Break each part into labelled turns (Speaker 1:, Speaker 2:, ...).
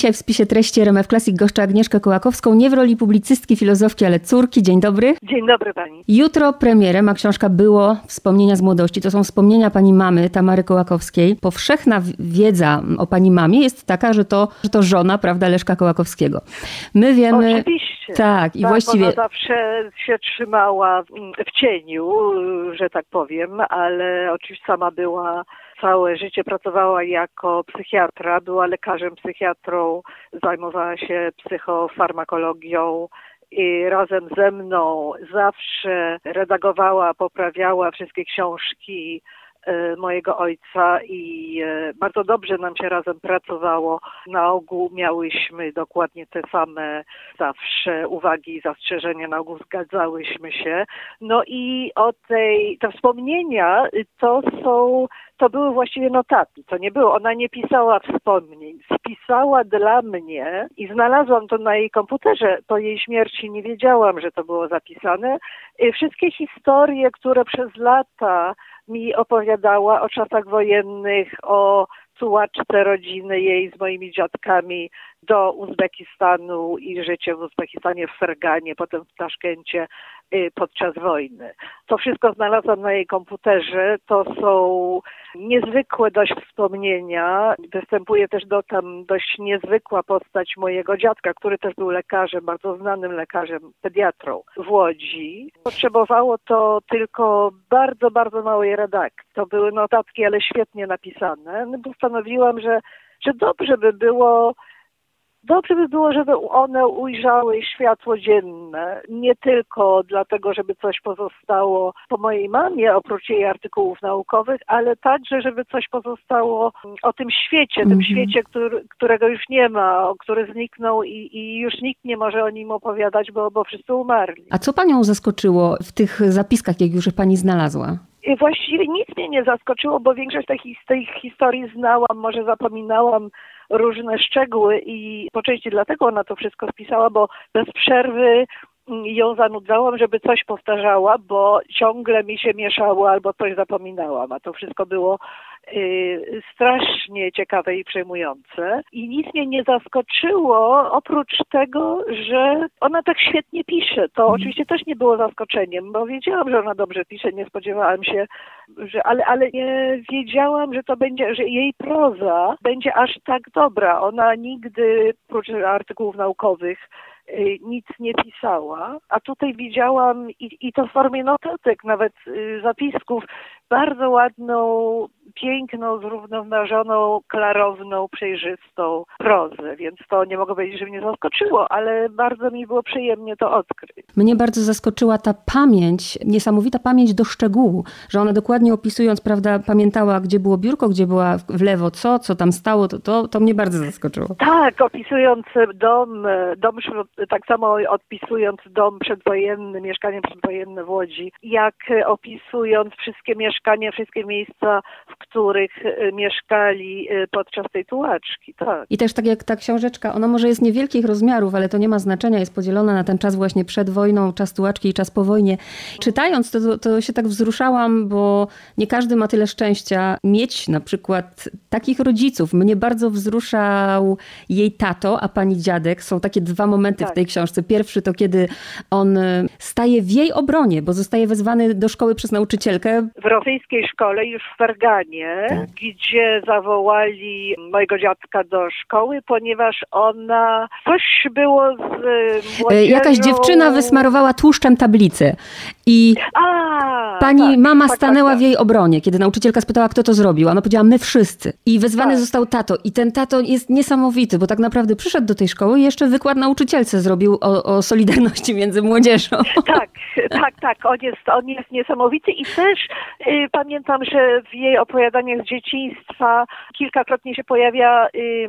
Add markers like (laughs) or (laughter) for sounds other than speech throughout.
Speaker 1: Dzisiaj w spisie treści RMF Classic goszczę Agnieszkę Kołakowską, nie w roli publicystki, filozofki, ale córki. Dzień dobry.
Speaker 2: Dzień dobry pani.
Speaker 1: Jutro premierem, a książka Było Wspomnienia z młodości. To są wspomnienia pani mamy, Tamary Kołakowskiej. Powszechna wiedza o pani mamie jest taka, że to, że to żona, prawda, Leszka Kołakowskiego.
Speaker 2: My wiemy... Oczywiście.
Speaker 1: Tak, i
Speaker 2: tak,
Speaker 1: właściwie...
Speaker 2: Ona zawsze się trzymała w cieniu, że tak powiem, ale oczywiście sama była całe życie pracowała jako psychiatra, była lekarzem psychiatrą, zajmowała się psychofarmakologią i razem ze mną zawsze redagowała, poprawiała wszystkie książki mojego ojca i e, bardzo dobrze nam się razem pracowało. Na ogół miałyśmy dokładnie te same zawsze uwagi i zastrzeżenia, na ogół zgadzałyśmy się. No i o tej, te wspomnienia to są, to były właściwie notatki, to nie było, ona nie pisała wspomnień, spisała dla mnie i znalazłam to na jej komputerze. Po jej śmierci nie wiedziałam, że to było zapisane. Wszystkie historie, które przez lata mi opowiadała o czasach wojennych, o tułaczce rodziny jej z moimi dziadkami do Uzbekistanu i życie w Uzbekistanie w Ferganie, potem w Taszkencie podczas wojny. To wszystko znalazłam na jej komputerze. To są niezwykłe dość wspomnienia. Występuje też do tam dość niezwykła postać mojego dziadka, który też był lekarzem, bardzo znanym lekarzem, pediatrą w Łodzi. Potrzebowało to tylko bardzo, bardzo małej redakcji. To były notatki, ale świetnie napisane. No, postanowiłam, że, że dobrze by było Dobrze by było, żeby one ujrzały światło dzienne, nie tylko dlatego, żeby coś pozostało po mojej mamie, oprócz jej artykułów naukowych, ale także, żeby coś pozostało o tym świecie, tym mm -hmm. świecie, który, którego już nie ma, który zniknął i, i, już nikt nie może o nim opowiadać, bo, bo wszyscy umarli.
Speaker 1: A co panią zaskoczyło w tych zapiskach, jak już pani znalazła?
Speaker 2: I właściwie nic mnie nie zaskoczyło, bo większość tych, tych historii znałam, może zapominałam różne szczegóły i po części dlatego ona to wszystko spisała, bo bez przerwy ją zanudzałam, żeby coś powtarzała, bo ciągle mi się mieszało albo coś zapominałam, a to wszystko było y, strasznie ciekawe i przejmujące. I nic mnie nie zaskoczyło, oprócz tego, że ona tak świetnie pisze. To mhm. oczywiście też nie było zaskoczeniem, bo wiedziałam, że ona dobrze pisze, nie spodziewałam się, że, ale, ale nie wiedziałam, że to będzie, że jej proza będzie aż tak dobra. Ona nigdy, oprócz artykułów naukowych, nic nie pisała, a tutaj widziałam i, i to w formie notatek, nawet y, zapisków, bardzo ładną, piękną, zrównoważoną, klarowną, przejrzystą prozę, więc to nie mogę powiedzieć, że mnie zaskoczyło, ale bardzo mi było przyjemnie to odkryć.
Speaker 1: Mnie bardzo zaskoczyła ta pamięć, niesamowita pamięć do szczegółu, że ona dokładnie opisując, prawda, pamiętała, gdzie było biurko, gdzie była w lewo co, co tam stało, to, to, to mnie bardzo zaskoczyło.
Speaker 2: Tak, opisując dom, dom, tak samo odpisując dom przedwojenny, mieszkanie przedwojenne w Łodzi, jak opisując wszystkie mieszkania mieszkania, wszystkie miejsca, w których e, mieszkali e, podczas tej tułaczki. Tak.
Speaker 1: I też tak jak ta książeczka, ona może jest niewielkich rozmiarów, ale to nie ma znaczenia, jest podzielona na ten czas właśnie przed wojną, czas tułaczki i czas po wojnie. Czytając to, to się tak wzruszałam, bo nie każdy ma tyle szczęścia mieć na przykład takich rodziców. Mnie bardzo wzruszał jej tato, a pani dziadek. Są takie dwa momenty tak. w tej książce. Pierwszy to kiedy on e, staje w jej obronie, bo zostaje wezwany do szkoły przez nauczycielkę.
Speaker 2: W rosyjskiej szkole już w Ferganie, tak. gdzie zawołali mojego dziadka do szkoły, ponieważ ona coś było z e, młodzieżą...
Speaker 1: Jakaś dziewczyna wysmarowała tłuszczem tablicę i A, pani tak, mama tak, stanęła tak, w jej obronie, kiedy nauczycielka spytała, kto to zrobił. Ona powiedziała, my wszyscy. I wezwany tak. został tato. I ten tato jest niesamowity, bo tak naprawdę przyszedł do tej szkoły i jeszcze wykład nauczycielce zrobił o, o solidarności między młodzieżą. (laughs)
Speaker 2: Tak, (laughs) tak, tak. On jest, on jest niesamowity i też y, pamiętam, że w jej opowiadaniach z dzieciństwa kilkakrotnie się pojawia y,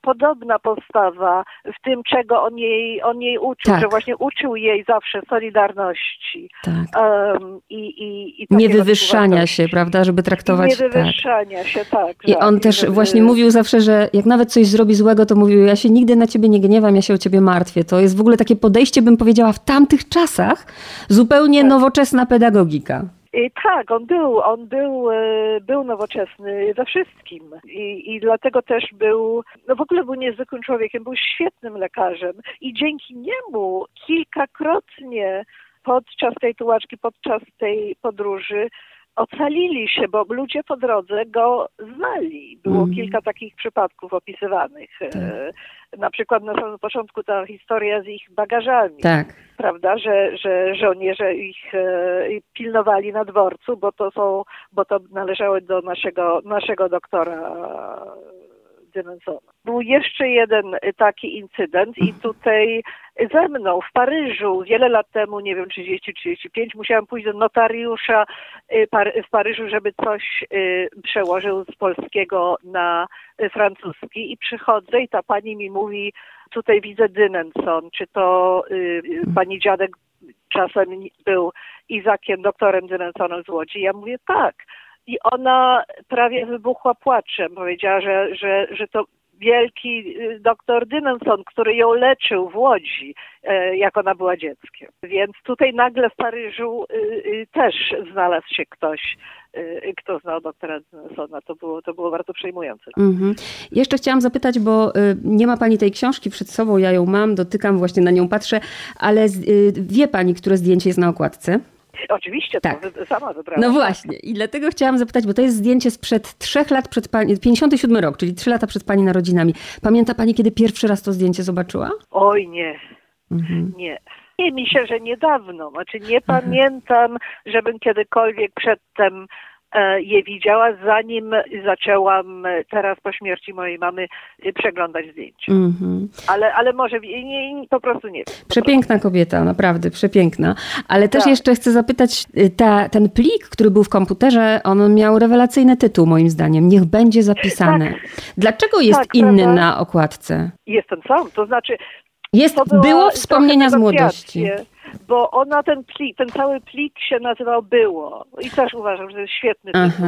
Speaker 2: podobna postawa w tym, czego on jej, on jej uczył, tak. że właśnie uczył jej zawsze solidarności.
Speaker 1: Tak. Um, i, i, i nie wywyższania się, prawda, żeby traktować...
Speaker 2: I nie tak. wywyższania tak. się, tak.
Speaker 1: I on też właśnie mówił zawsze, że jak nawet coś zrobi złego, to mówił, ja się nigdy na ciebie nie gniewam, ja się o ciebie martwię. To jest w ogóle takie podejście, bym powiedziała, w tamtych czasach zupełnie tak. nowoczesna pedagogika.
Speaker 2: I tak, on był, on był, e, był nowoczesny we wszystkim I, i dlatego też był, no w ogóle był niezwykłym człowiekiem, był świetnym lekarzem i dzięki niemu kilkakrotnie podczas tej tułaczki, podczas tej podróży ocalili się, bo ludzie po drodze go znali. Było mm. kilka takich przypadków opisywanych. Tak. E, na przykład na samym początku ta historia z ich bagażami.
Speaker 1: Tak.
Speaker 2: Prawda, że, że żołnierze ich e, pilnowali na dworcu, bo to są, bo to należały do naszego, naszego doktora Był jeszcze jeden taki incydent i tutaj ze mną w Paryżu wiele lat temu, nie wiem, 30-35, musiałam pójść do notariusza y, w Paryżu, żeby coś y, przełożył z polskiego na francuski i przychodzę i ta pani mi mówi, tutaj widzę Dynenson, czy to y, pani dziadek czasem był Izakiem, doktorem Dynensonem z Łodzi. Ja mówię tak. I ona prawie wybuchła płaczem. Powiedziała, że, że, że to wielki y, doktor Dynenson, który ją leczył w Łodzi, e, jak ona była dzieckiem. Więc tutaj nagle w Paryżu y, y, też znalazł się ktoś, kto znał doktora Dynensona. To było, to było bardzo przejmujące. Mhm.
Speaker 1: Jeszcze chciałam zapytać, bo nie ma pani tej książki przed sobą, ja ją mam, dotykam, właśnie na nią patrzę, ale wie pani, które zdjęcie jest na okładce?
Speaker 2: Oczywiście, tak. to sama wybrałam.
Speaker 1: No tak. właśnie i dlatego chciałam zapytać, bo to jest zdjęcie sprzed trzech lat przed pani, 57 rok, czyli trzy lata przed pani narodzinami. Pamięta pani, kiedy pierwszy raz to zdjęcie zobaczyła?
Speaker 2: Oj nie, mhm. nie. Nie, mi się, że niedawno. Znaczy nie pamiętam, żebym kiedykolwiek przedtem je widziała, zanim zaczęłam teraz po śmierci mojej mamy przeglądać zdjęcia. Mm -hmm. Ale, ale może nie, po prostu nie wiem.
Speaker 1: Przepiękna kobieta, naprawdę przepiękna. Ale też tak. jeszcze chcę zapytać, ta, ten plik, który był w komputerze, on miał rewelacyjny tytuł moim zdaniem. Niech będzie zapisane. Tak. Dlaczego jest tak, inny prawda? na okładce?
Speaker 2: Jest ten sam, to znaczy...
Speaker 1: Jest, było wspomnienia z młodości
Speaker 2: bo ona ten plik, ten cały plik się nazywał Było i też uważam, że to jest świetny tytuł.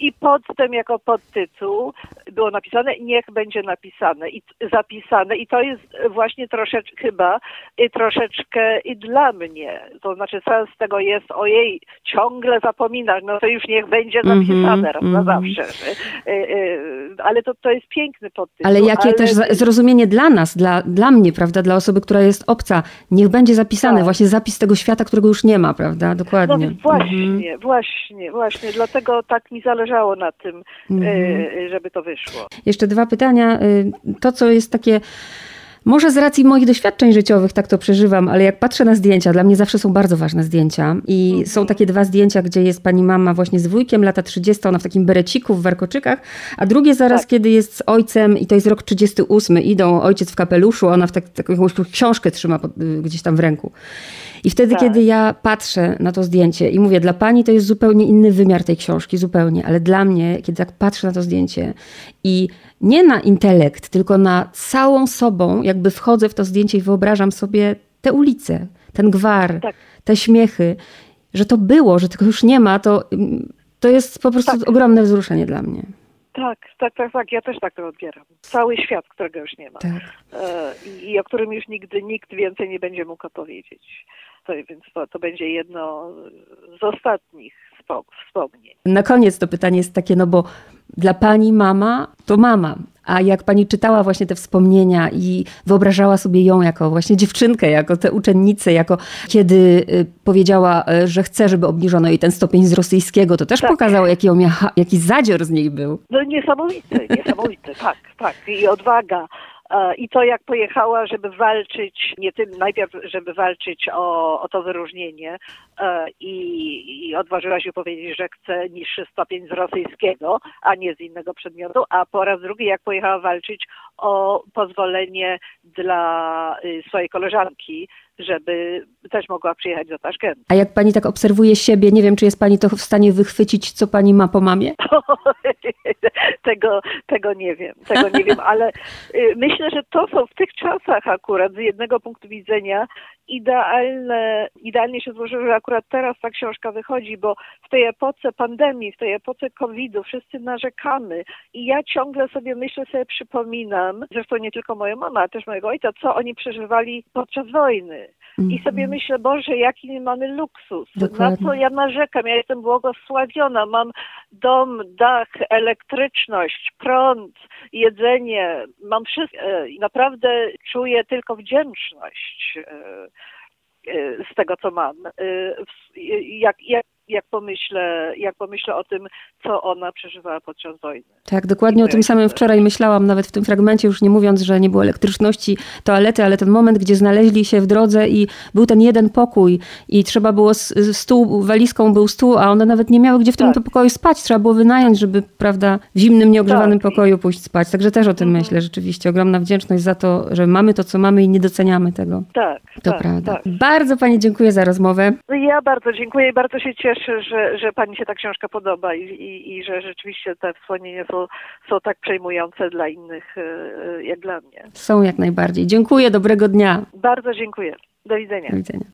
Speaker 2: I pod tym jako podtytuł było napisane niech będzie napisane i zapisane i to jest właśnie troszeczkę chyba i troszeczkę i dla mnie. To znaczy sens tego jest ojej, ciągle zapominać, no to już niech będzie mhm, napisane raz na mhm. zawsze. Y, y, ale to, to jest piękny podtytuł.
Speaker 1: Ale jakie ale... też zrozumienie dla nas, dla, dla mnie, prawda, dla osoby, która jest obca, niech będzie zapisane tak. właśnie właśnie zapis tego świata, którego już nie ma, prawda? Dokładnie.
Speaker 2: No właśnie, mhm. właśnie, właśnie. Dlatego tak mi zależało na tym, mhm. E, żeby to wyszło.
Speaker 1: Jeszcze dwa pytania. Y, to, co jest takie może z racji moich doświadczeń życiowych tak to przeżywam, ale jak patrzę na zdjęcia, dla mnie zawsze są bardzo ważne zdjęcia. I mhm. są takie dwa zdjęcia, gdzie jest pani mama właśnie z wujkiem, lata 30, ona w takim bereciku, w warkoczykach, a drugie zaraz, tak. kiedy jest z ojcem i to jest rok 38, idą ojciec w kapeluszu, ona w tak, taką książkę trzyma pod, y, gdzieś tam w ręku. I wtedy, tak. kiedy ja patrzę na to zdjęcie i mówię, dla pani to jest zupełnie inny wymiar tej książki, zupełnie, ale dla mnie, kiedy tak patrzę na to zdjęcie i nie na intelekt, tylko na całą sobą, jakby wchodzę w to zdjęcie i wyobrażam sobie te ulice, ten gwar, tak. te śmiechy, że to było, że tego już nie ma, to, to jest po prostu tak. ogromne wzruszenie dla mnie.
Speaker 2: Tak, tak, tak, tak. Ja też tak to odbieram. Cały świat, którego już nie ma. Tak. E, I o którym już nigdy nikt więcej nie będzie mógł opowiedzieć. To, więc to, to będzie jedno z ostatnich wspomnień.
Speaker 1: Na koniec to pytanie jest takie, no bo dla pani mama to mama, a jak pani czytała właśnie te wspomnienia i wyobrażała sobie ją jako właśnie dziewczynkę, jako tę uczennicę, jako kiedy y, powiedziała, y, że chce, żeby obniżono jej ten stopień z rosyjskiego, to też tak. pokazało, jaki, miała, jaki zadzior z niej był.
Speaker 2: No niesamowity, niesamowity, tak, tak. I odwaga, I to jak pojechała, żeby walczyć, nie tym, najpierw, żeby walczyć o, o to wyróżnienie e, i, i odważyła się powiedzieć, że chce niższy stopień z rosyjskiego, a nie z innego przedmiotu, a po raz drugi jak pojechała walczyć o pozwolenie dla y, swojej koleżanki żeby też mogła przyjechać do Taszkentu.
Speaker 1: A jak pani tak obserwuje siebie, nie wiem, czy jest pani to w stanie wychwycić, co pani ma po mamie? (laughs)
Speaker 2: tego, tego nie wiem, tego nie wiem, ale y, myślę, że to są w tych czasach akurat z jednego punktu widzenia idealne, idealnie się złożyło, że akurat teraz ta książka wychodzi, bo w tej epoce pandemii, w tej epoce COVID-u wszyscy narzekamy i ja ciągle sobie myślę, sobie przypominam, zresztą nie tylko moja mama, ale też mojego ojca, co oni przeżywali podczas wojny I sobie myślę, Boże, jaki my mamy luksus.
Speaker 1: Dokładnie.
Speaker 2: Na co ja narzekam? Ja jestem błogosławiona. Mam dom, dach, elektryczność, prąd, jedzenie. Mam wszystko. E, i Naprawdę czuję tylko wdzięczność e, e, z tego, co mam. Jak, jak, jak, pomyślę, jak pomyślę o tym, co ona przeżywała podczas wojny.
Speaker 1: Tak, dokładnie o tym samym wczoraj myślałam, nawet w tym fragmencie, już nie mówiąc, że nie było elektryczności, toalety, ale ten moment, gdzie znaleźli się w drodze i był ten jeden pokój i trzeba było stół, walizką był stół, a one nawet nie miały gdzie w tym
Speaker 2: Tak.
Speaker 1: pokoju spać. Trzeba było wynająć, żeby, prawda, w zimnym, nieogrzewanym
Speaker 2: Tak.
Speaker 1: pokoju pójść spać. Także też o tym
Speaker 2: Mhm.
Speaker 1: myślę, rzeczywiście. Ogromna wdzięczność za to, że mamy to, co mamy i nie doceniamy tego.
Speaker 2: Tak,
Speaker 1: To
Speaker 2: tak,
Speaker 1: prawda.
Speaker 2: tak.
Speaker 1: Bardzo Pani dziękuję za rozmowę.
Speaker 2: Ja bardzo dziękuję i bardzo się cieszę, że, że Pani się ta książka podoba i, i, i że rzeczywiście te wspomnienia są, są tak przejmujące dla innych, e, e, jak dla mnie.
Speaker 1: Są jak najbardziej. Dziękuję, dobrego dnia.
Speaker 2: Bardzo dziękuję. Do widzenia.
Speaker 1: Do widzenia.